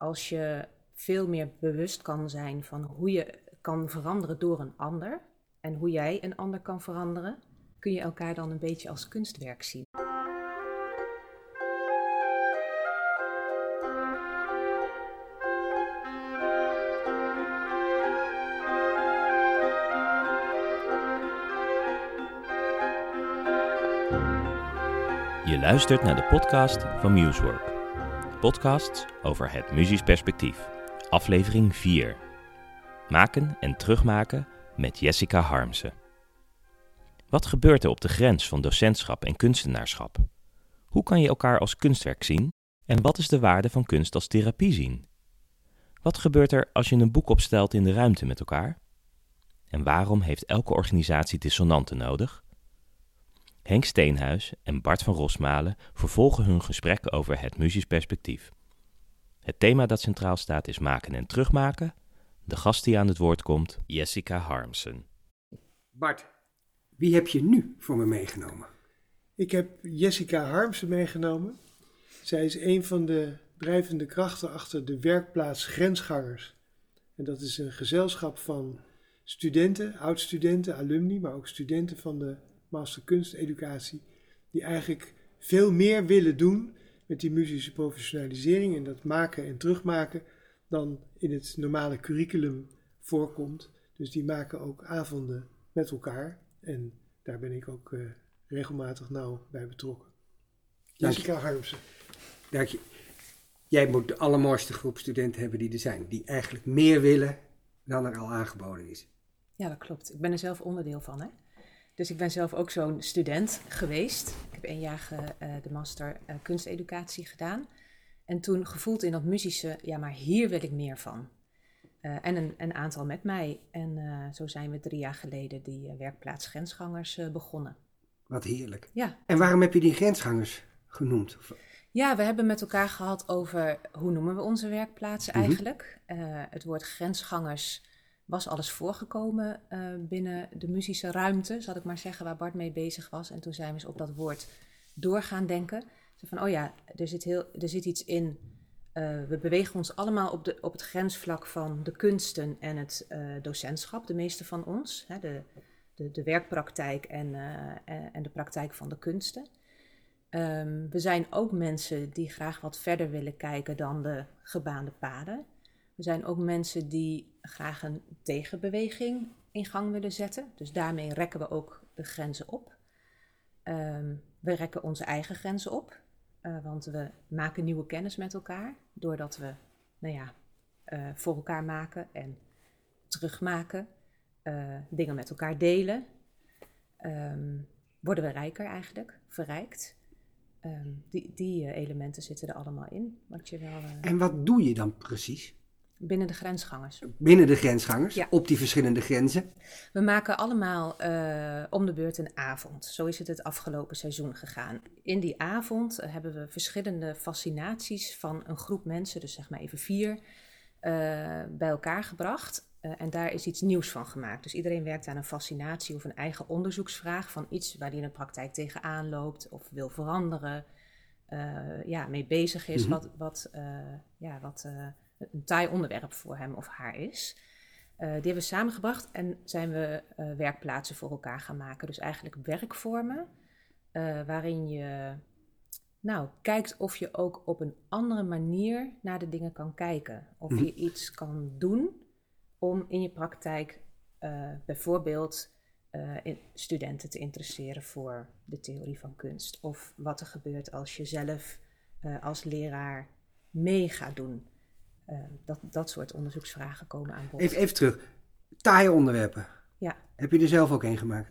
als je veel meer bewust kan zijn van hoe je kan veranderen door een ander en hoe jij een ander kan veranderen, kun je elkaar dan een beetje als kunstwerk zien. Je luistert naar de podcast van Musework. Podcasts over het muzisch perspectief. Aflevering 4. Maken en terugmaken met Jessica Harmsen. Wat gebeurt er op de grens van docentschap en kunstenaarschap? Hoe kan je elkaar als kunstwerk zien? En wat is de waarde van kunst als therapie zien? Wat gebeurt er als je een boek opstelt in de ruimte met elkaar? En waarom heeft elke organisatie dissonanten nodig? Henk Steenhuis en Bart van Rosmalen vervolgen hun gesprek over het muzisch perspectief. Het thema dat centraal staat is maken en terugmaken. De gast die aan het woord komt, Jessica Harmsen. Bart, wie heb je nu voor me meegenomen? Ik heb Jessica Harmsen meegenomen. Zij is een van de drijvende krachten achter de werkplaats Grensgangers. En dat is een gezelschap van studenten, oud-studenten, alumni, maar ook studenten van de master kunsteducatie, die eigenlijk veel meer willen doen met die muzische professionalisering en dat maken en terugmaken dan in het normale curriculum voorkomt. Dus die maken ook avonden met elkaar en daar ben ik ook uh, regelmatig nauw bij betrokken. Jessica Harmsen. Dank je. Jij moet de allermooiste groep studenten hebben die er zijn, die eigenlijk meer willen dan er al aangeboden is. Ja, dat klopt. Ik ben er zelf onderdeel van. Hè? Dus ik ben zelf ook zo'n student geweest. Ik heb één jaar uh, de master uh, kunsteducatie gedaan. En toen gevoeld in dat muzische, ja, maar hier wil ik meer van. Uh, en een, een, aantal met mij. En zo zijn we drie jaar geleden die werkplaats Grensgangers begonnen. Wat heerlijk. Ja. En waarom heb je die Grensgangers genoemd? Ja, we hebben met elkaar gehad over hoe noemen we onze werkplaatsen mm -hmm. eigenlijk. het woord grensgangers was alles voorgekomen uh, binnen de muzische ruimte, zal ik maar zeggen, waar Bart mee bezig was. En toen zijn we eens op dat woord doorgaan denken. Zo van, oh ja, er zit, heel, er zit iets in. Uh, we bewegen ons allemaal op, de, op het grensvlak van de kunsten en het uh, docentschap, de meeste van ons. Hè, de, de, de werkpraktijk en, en de praktijk van de kunsten. Um, we zijn ook mensen die graag wat verder willen kijken dan de gebaande paden. Er zijn ook mensen die graag een tegenbeweging in gang willen zetten. Dus daarmee rekken we ook de grenzen op. Um, we rekken onze eigen grenzen op, uh, want we maken nieuwe kennis met elkaar. Doordat we, nou ja, uh, voor elkaar maken en terugmaken, uh, dingen met elkaar delen. Um, worden we rijker eigenlijk, verrijkt. Um, die, die elementen zitten er allemaal in. Wat je wel, en wat doe je dan precies? Binnen de grensgangers. Binnen de grensgangers, ja. op die verschillende grenzen. We maken allemaal uh, om de beurt een avond. Zo is het het afgelopen seizoen gegaan. In die avond uh, hebben we verschillende fascinaties van een groep mensen, dus zeg maar even vier, uh, bij elkaar gebracht. en daar is iets nieuws van gemaakt. Dus iedereen werkt aan een fascinatie of een eigen onderzoeksvraag van iets waar hij in de praktijk tegenaan loopt of wil veranderen. ja, mee bezig is, mm -hmm. wat, wat, ja, wat een taai onderwerp voor hem of haar is. Uh, die hebben we samengebracht en zijn we uh, werkplaatsen voor elkaar gaan maken. Dus eigenlijk werkvormen uh, waarin je nou, kijkt of je ook op een andere manier naar de dingen kan kijken. Of je iets kan doen om in je praktijk bijvoorbeeld in studenten te interesseren voor de theorie van kunst. Of wat er gebeurt als je zelf als leraar mee gaat doen. Uh, dat, dat soort onderzoeksvragen komen aan bod. Even, even terug. Taaie onderwerpen. Ja. Heb je er zelf ook een gemaakt?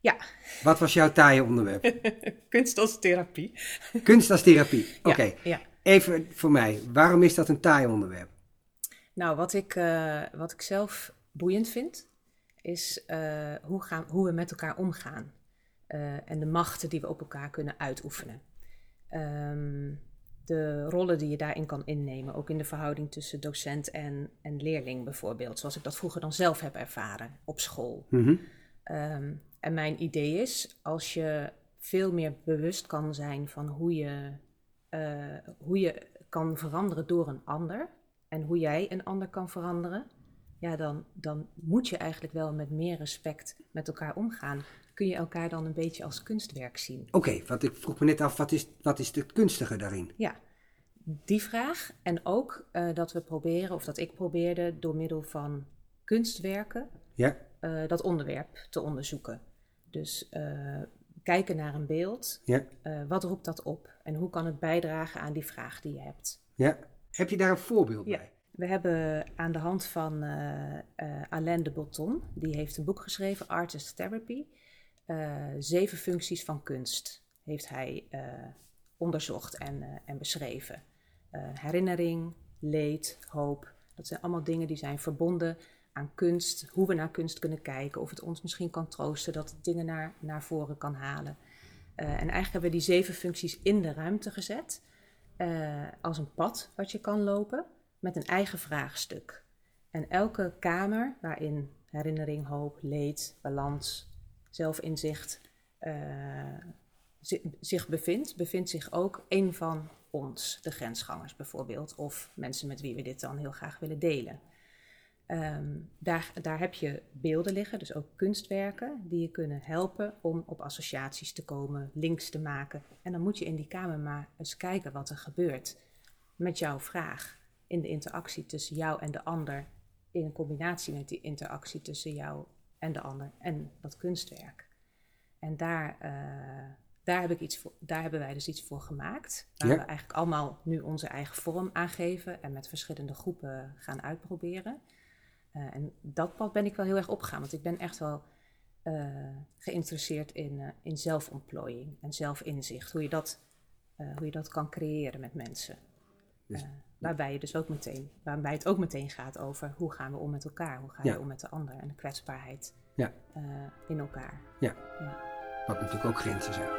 Ja. Wat was jouw taaie onderwerp? Kunst als therapie. Kunst als therapie, oké. Okay. Ja, ja. Even voor mij, waarom is dat een taai onderwerp? Nou, wat ik, uh, wat ik zelf boeiend vind, is uh, hoe, gaan, hoe we met elkaar omgaan. en de machten die we op elkaar kunnen uitoefenen. Um, de rollen die je daarin kan innemen. Ook in de verhouding tussen docent en, en leerling bijvoorbeeld. Zoals ik dat vroeger dan zelf heb ervaren op school. Mm -hmm. um, en mijn idee is, als je veel meer bewust kan zijn van hoe je, uh, hoe je kan veranderen door een ander en hoe jij een ander kan veranderen, ja, dan, dan moet je eigenlijk wel met meer respect met elkaar omgaan. Kun je elkaar dan een beetje als kunstwerk zien? Oké, want ik vroeg me net af, wat is, wat is het kunstige daarin? Ja, die vraag. En ook eh, dat we proberen, of dat ik probeerde door middel van kunstwerken, Ja, eh, dat onderwerp te onderzoeken. Dus eh, kijken naar een beeld, ja, wat roept dat op? En hoe kan het bijdragen aan die vraag die je hebt? ja. Heb je daar een voorbeeld Ja. bij? We hebben aan de hand van Alain de Botton, die heeft een boek geschreven, Artist Therapy. Eh, zeven functies van kunst heeft hij eh, onderzocht en, eh, en beschreven. Herinnering, leed, hoop, dat zijn allemaal dingen die zijn verbonden aan kunst, hoe we naar kunst kunnen kijken, of het ons misschien kan troosten, dat het dingen naar, naar voren kan halen. En eigenlijk hebben we die zeven functies in de ruimte gezet, als een pad wat je kan lopen, met een eigen vraagstuk. En elke kamer waarin herinnering, hoop, leed, balans, zelfinzicht eh, zi- zich bevindt, bevindt zich ook een van ons, de grensgangers bijvoorbeeld, of mensen met wie we dit dan heel graag willen delen. Ehm, daar, daar heb je beelden liggen, dus ook kunstwerken, die je kunnen helpen om op associaties te komen, links te maken. En dan moet je in die kamer maar eens kijken wat er gebeurt met jouw vraag in de interactie tussen jou en de ander, in combinatie met die interactie tussen jou en de ander en dat kunstwerk. En daar, eh, daar, heb ik iets voor, daar hebben wij dus iets voor gemaakt, waar Ja. we eigenlijk allemaal nu onze eigen vorm aangeven en met verschillende groepen gaan uitproberen. Eh, en dat pad ben ik wel heel erg opgegaan, want ik ben echt wel eh, geïnteresseerd in, in zelfontplooiing en zelfinzicht. Hoe je dat, hoe je dat kan creëren met mensen. Dus- Eh, waarbij, je dus ook meteen, waarbij het ook meteen gaat over hoe gaan we om met elkaar, hoe ga Ja. je om met de ander en de kwetsbaarheid Ja. eh, in elkaar. Ja. Ja. Wat natuurlijk ook grenzen zijn.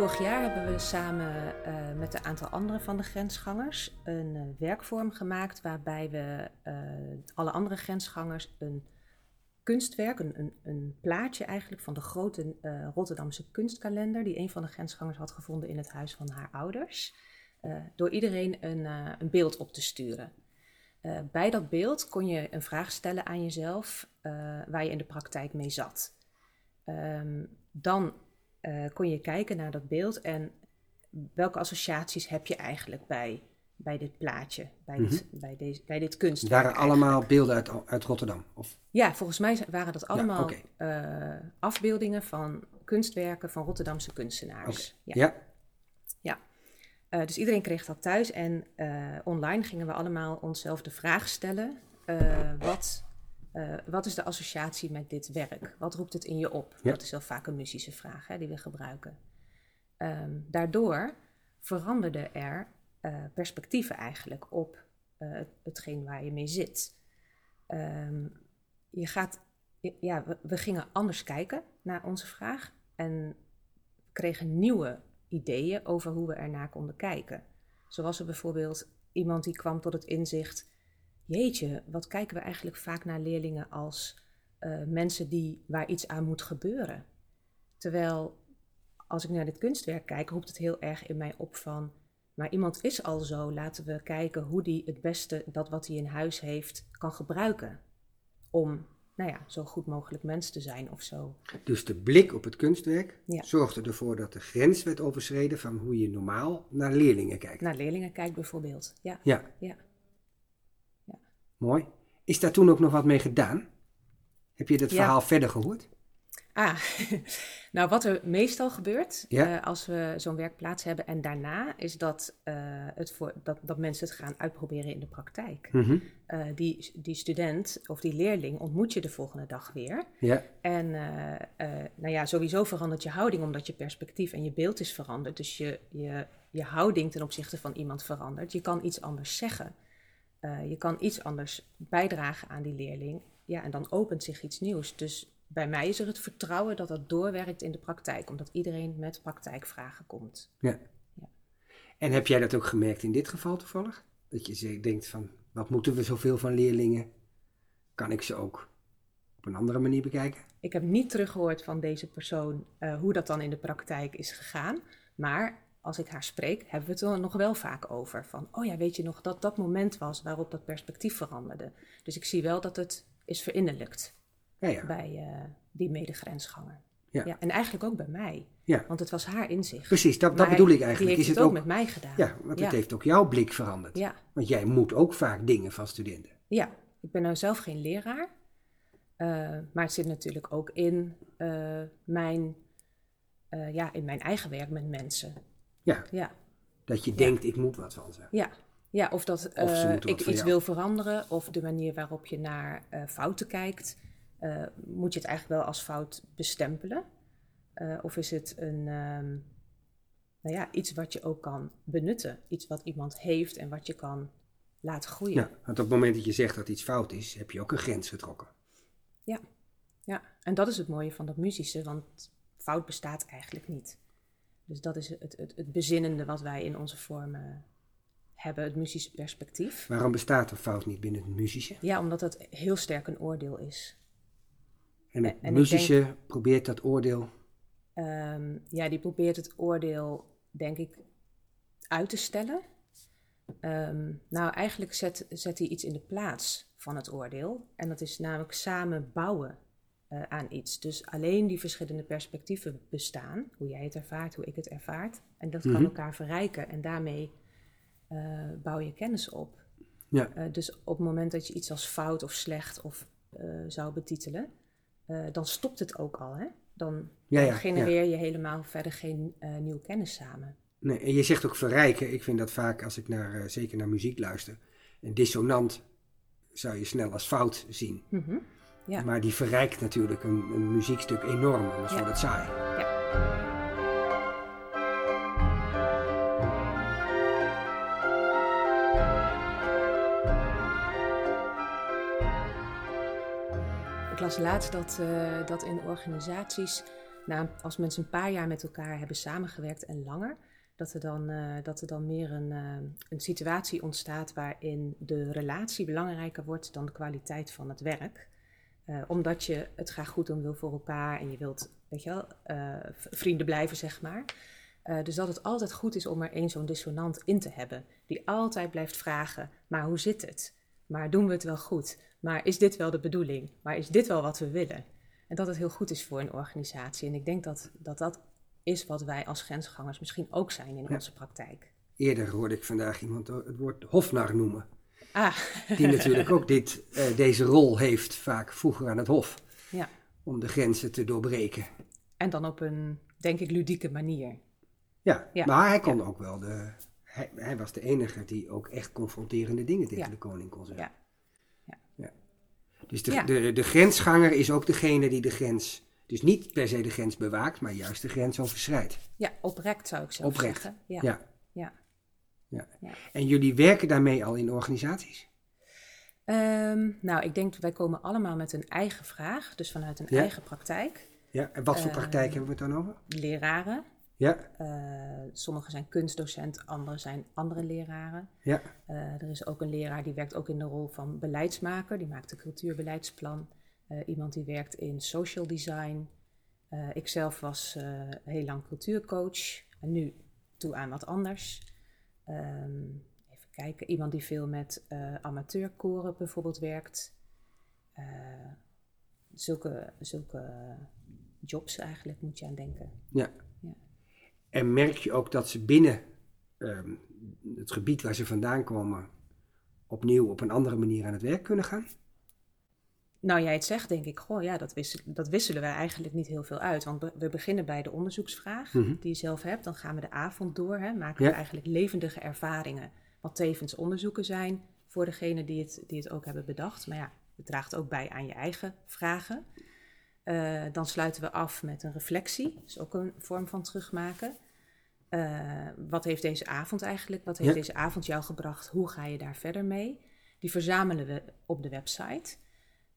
Vorig jaar hebben we samen eh, met een aantal andere van de grensgangers een eh, werkvorm gemaakt waarbij we eh, alle andere grensgangers een kunstwerk, een, een, plaatje eigenlijk van de grote Rotterdamse kunstkalender die een van de grensgangers had gevonden in het huis van haar ouders, door iedereen een, een beeld op te sturen. Bij dat beeld kon je een vraag stellen aan jezelf waar je in de praktijk mee zat. Ehm, dan eh, kon je kijken naar dat beeld en welke associaties heb je eigenlijk bij, bij dit plaatje, bij, dit, bij, deze, bij dit kunstwerk. waren eigenlijk. allemaal beelden uit, uit Rotterdam. Of, Ja, volgens mij waren dat allemaal eh, afbeeldingen van kunstwerken van Rotterdamse kunstenaars. ja. Ja. Eh, dus iedereen kreeg dat thuis en online gingen we allemaal onszelf de vraag stellen: wat, eh, wat is de associatie met dit werk? Wat roept het in je op? Ja. Dat is wel vaak een muzische vraag hè, die we gebruiken. Ehm, daardoor veranderden er eh, perspectieven eigenlijk op eh, het- hetgeen waar je mee zit. Ehm, je gaat, ja, we, we gingen anders kijken naar onze vraag en kregen nieuwe ideeën over hoe we ernaar konden kijken. Zo was er bijvoorbeeld iemand die kwam tot het inzicht: jeetje, wat kijken we eigenlijk vaak naar leerlingen als eh, mensen die, waar iets aan moet gebeuren. Terwijl als ik naar dit kunstwerk kijk, roept het heel erg in mij op van. Maar iemand is al zo, laten we kijken hoe die het beste dat wat hij in huis heeft kan gebruiken. Om, nou ja, zo goed mogelijk mens te zijn of zo. dus de blik op het kunstwerk Ja. zorgde ervoor dat de grens werd overschreden van hoe je normaal naar leerlingen kijkt. Naar leerlingen kijkt bijvoorbeeld. Ja, Ja, ja. Mooi. Is daar toen ook nog wat mee gedaan? Heb je dat Ja. verhaal verder gehoord? Ah, nou wat er meestal gebeurt Ja. eh, als we zo'n werkplaats hebben en daarna is dat, eh, het voor, dat, dat mensen het gaan uitproberen in de praktijk. Mhm. Eh, die, die student of die leerling ontmoet je de volgende dag weer. Ja, En nou ja, sowieso verandert je houding omdat je perspectief en je beeld is veranderd. Dus je, je, je houding ten opzichte van iemand verandert. Je kan iets anders zeggen. Eh, je kan iets anders bijdragen aan die leerling. Ja, en dan opent zich iets nieuws. Dus bij mij is er het vertrouwen dat dat doorwerkt in de praktijk, omdat iedereen met praktijkvragen komt. ja. En heb jij dat ook gemerkt in dit geval toevallig? Dat je denkt van, Wat moeten we zoveel van leerlingen? Kan ik ze ook op een andere manier bekijken? Ik heb niet teruggehoord van deze persoon uh, hoe dat dan in de praktijk is gegaan. Maar als ik haar spreek, hebben we het er nog wel vaak over. Van, oh ja, weet je nog dat dat moment was waarop dat perspectief veranderde. Dus ik zie wel dat het is verinnerlijkt Ja, ja. bij uh, die medegrensganger. Ja. Ja. en eigenlijk ook bij mij. Ja. Want het was haar inzicht. Precies, dat, dat bedoel ik Die eigenlijk. heeft Is het ook ook, met mij gedaan. ja, want het heeft ook jouw blik veranderd. Ja. Want jij moet ook vaak dingen van studenten. Ja, ik ben nou zelf geen leraar. eh, maar het zit natuurlijk ook in, eh, mijn, eh, ja, in mijn eigen werk met mensen. Ja, Ja, dat je denkt, ik moet wat van ze. ja. ja of dat Of eh, ik iets jou. wil veranderen, of de manier waarop je naar eh, fouten kijkt. eh, moet je het eigenlijk wel als fout bestempelen? Of is het een, ehm, nou ja, iets wat je ook kan benutten? Iets wat iemand heeft en wat je kan laten groeien. Ja, want op het moment dat je zegt dat iets fout is, heb je ook een grens getrokken. Ja, en dat is het mooie van dat muzische, want fout bestaat eigenlijk niet. Dus dat is het, het, het bezinnende wat wij in onze vormen hebben, het muzische perspectief. Waarom bestaat een fout niet binnen het muzische? Ja, omdat het heel sterk een oordeel is. En het En muzische probeert dat oordeel. Ehm, ja, die probeert het oordeel, denk ik, uit te stellen. Ehm, nou, eigenlijk zet, zet hij iets in de plaats van het oordeel. En dat is namelijk samen bouwen eh, aan iets. Dus alleen die verschillende perspectieven bestaan. Hoe jij het ervaart, hoe ik het ervaart. En dat Mhm. kan elkaar verrijken. En daarmee eh, bouw je kennis op. Ja, Eh, dus op het moment dat je iets als fout of slecht of zou betitelen, dan stopt het ook al. Hè? Dan, Ja, dan ja, genereer je helemaal verder geen nieuwe kennis samen. nee, en je zegt ook verrijken. Ik vind dat vaak als ik naar, zeker naar muziek luister. Een dissonant zou je snel als fout zien. Mhm. Ja. Maar die verrijkt natuurlijk een, een muziekstuk enorm, anders Ja. wordt het saai. Ik las laatst dat, eh, dat in organisaties, nou, als mensen een paar jaar met elkaar hebben samengewerkt en langer, dat er dan, eh, dat er dan meer een, eh, een situatie ontstaat waarin de relatie belangrijker wordt dan de kwaliteit van het werk. Eh, omdat je het graag goed doen wil voor elkaar en je wilt, weet je wel, eh, vrienden blijven, zeg maar. Eh, dus dat het altijd goed is om er één zo'n dissonant in te hebben, die altijd blijft vragen: maar hoe zit het? Maar doen we het wel goed? Maar is dit wel de bedoeling? Maar is dit wel wat we willen? En dat het heel goed is voor een organisatie. En ik denk dat dat, dat is wat wij als grensgangers misschien ook zijn in Ja. onze praktijk. Eerder hoorde ik vandaag iemand het woord hofnar noemen. Ah, Die natuurlijk ook dit, eh, deze rol heeft, vaak vroeger aan het hof. ja. Om de grenzen te doorbreken. En dan op een, denk ik, ludieke manier. Ja, Ja. maar hij kon ook wel de. Hij, hij was de enige die ook echt confronterende dingen tegen de koning kon zeggen. Ja. Ja. Dus de, de, de grensganger is ook degene die de grens. Dus niet per se de grens bewaakt, maar juist de grens overschrijdt. Ja, oprecht zou ik zelf Oprecht. zeggen. Ja. Ja. Ja. Ja. Ja. En jullie werken daarmee al in organisaties? Ehm, nou, ik denk, wij komen allemaal met een eigen vraag, dus vanuit een Ja. eigen praktijk. Ja. En wat voor Eh, praktijk hebben we het dan over? Leraren, Ja. eh sommigen zijn kunstdocent, anderen zijn andere leraren. Ja. Eh, er is ook een leraar die werkt ook in de rol van beleidsmaker, die maakt een cultuurbeleidsplan. Eh, iemand die werkt in social design. Eh ik zelf was heel lang cultuurcoach en nu toe aan wat anders. Ehm, even kijken, iemand die veel met eh amateurkoren bijvoorbeeld werkt. Eh, zulke, zulke jobs eigenlijk moet je aan denken. ja. Ja. En merk je ook dat ze binnen ehm, het gebied waar ze vandaan komen. opnieuw op een andere manier aan het werk kunnen gaan? Nou, jij het zegt, denk ik, goh, ja, dat, wisselen, dat wisselen wij eigenlijk niet heel veel uit. Want we, beginnen bij de onderzoeksvraag Mhm. die je zelf hebt. Dan gaan we de avond door, hè, maken Ja. we eigenlijk levendige ervaringen. Wat tevens onderzoeken zijn voor degene die het, die het ook hebben bedacht. Maar ja, het draagt ook bij aan je eigen vragen. Eh, dan sluiten we af met een reflectie. Dat is ook een vorm van terugmaken. Eh, wat heeft deze avond eigenlijk? Wat heeft Ja. deze avond jou gebracht? Hoe ga je daar verder mee? Die verzamelen we op de website.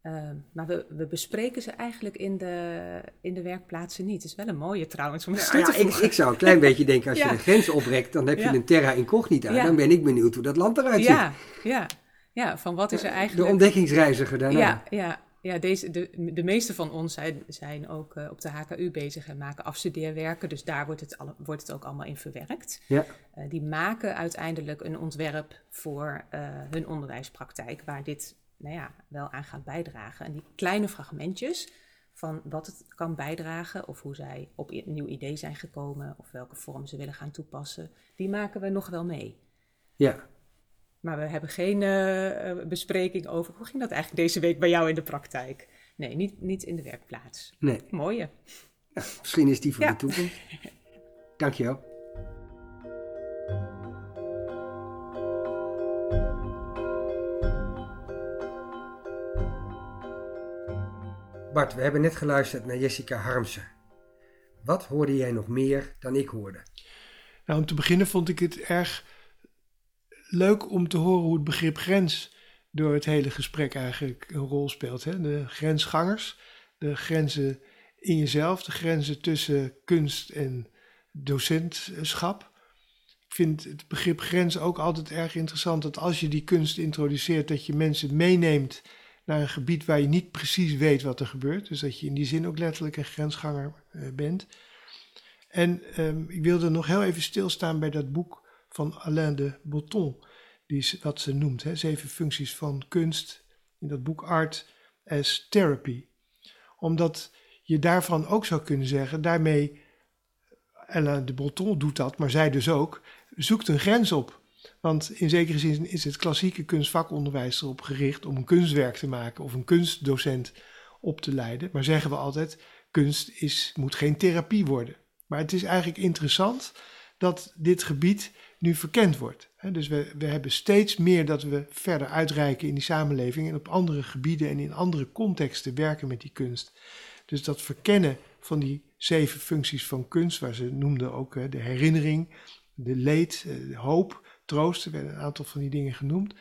Eh, maar we, we bespreken ze eigenlijk in de, in de werkplaatsen niet. Het is wel een mooie trouwens om eens toe te ja, ik, ik zou een klein beetje denken, als Ja. je de grens oprekt, dan heb je Ja. een terra incognita. Ja. Dan ben ik benieuwd hoe dat land eruit ziet. Ja, ja. ja, van wat is er De eigenlijk... ontdekkingsreiziger daarna. Ja, ja, ja deze, de, de meeste van ons zijn, zijn ook eh, op de HKU bezig en maken afstudeerwerken. Dus daar wordt het, alle, wordt het ook allemaal in verwerkt. Ja. Eh, die maken uiteindelijk een ontwerp voor eh, hun onderwijspraktijk, waar dit nou ja, wel aan gaat bijdragen. En die kleine fragmentjes van wat het kan bijdragen, of hoe zij op een nieuw idee zijn gekomen, of welke vorm ze willen gaan toepassen, die maken we nog wel mee. ja. Maar we hebben geen eh, eh, bespreking over hoe ging dat eigenlijk deze week bij jou in de praktijk. Nee, niet, niet in de werkplaats. Nee. Mooie. Ja, misschien is die voor Ja. de toekomst. Dankjewel. Bart, we hebben net geluisterd naar Jessica Harmsen. Wat hoorde jij nog meer dan ik hoorde? Nou, om te beginnen vond ik het erg leuk om te horen hoe het begrip grens door het hele gesprek eigenlijk een rol speelt. Hè? De grensgangers, de grenzen in jezelf, de grenzen tussen kunst en docentschap. Ik vind het begrip grens ook altijd erg interessant dat als je die kunst introduceert, dat je mensen meeneemt naar een gebied waar je niet precies weet wat er gebeurt. Dus dat je in die zin ook letterlijk een grensganger eh, bent. En ehm, ik wilde nog heel even stilstaan bij dat boek van Alain de Botton, die wat ze noemt, hè, zeven functies van kunst, in dat boek Art as Therapy. Omdat je daarvan ook zou kunnen zeggen, daarmee, Alain de Botton doet dat, maar zij dus ook, zoekt een grens op. Want in zekere zin is het klassieke kunstvakonderwijs erop gericht om een kunstwerk te maken of een kunstdocent op te leiden. Maar zeggen we altijd, kunst is, moet geen therapie worden. Maar het is eigenlijk interessant dat dit gebied nu verkend wordt. Dus we, we hebben steeds meer dat we verder uitreiken in die samenleving en op andere gebieden en in andere contexten werken met die kunst. Dus dat verkennen van die zeven functies van kunst, waar ze noemden ook de herinnering, de leed, eh, de hoop, troost, er werden een aantal van die dingen genoemd.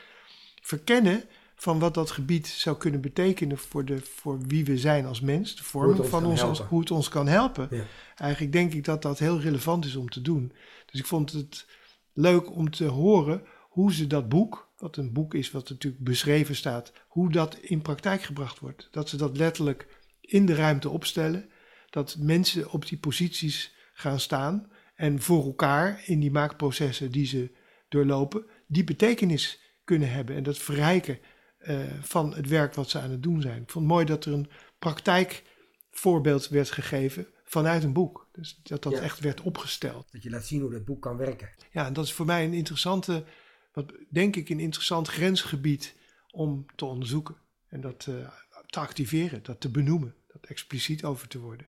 Verkennen van wat dat gebied zou kunnen betekenen voor, de, voor wie we zijn als mens, de vorming ons van ons, hoe het ons kan helpen. Ja. Eigenlijk denk ik dat dat heel relevant is om te doen. Dus ik vond het leuk om te horen hoe ze dat boek, wat een boek is wat natuurlijk beschreven staat, hoe dat in praktijk gebracht wordt. Dat ze dat letterlijk in de ruimte opstellen, dat mensen op die posities gaan staan en voor elkaar in die maakprocessen die ze doorlopen, die betekenis kunnen hebben en dat verrijken eh, van het werk wat ze aan het doen zijn. Ik vond het mooi dat er een praktijkvoorbeeld werd gegeven vanuit een boek. Dus dat dat Ja. echt werd opgesteld. Dat je laat zien hoe dat boek kan werken. Ja, en dat is voor mij een interessante, wat denk ik een interessant grensgebied om te onderzoeken. En dat eh, te activeren, dat te benoemen, dat expliciet over te worden.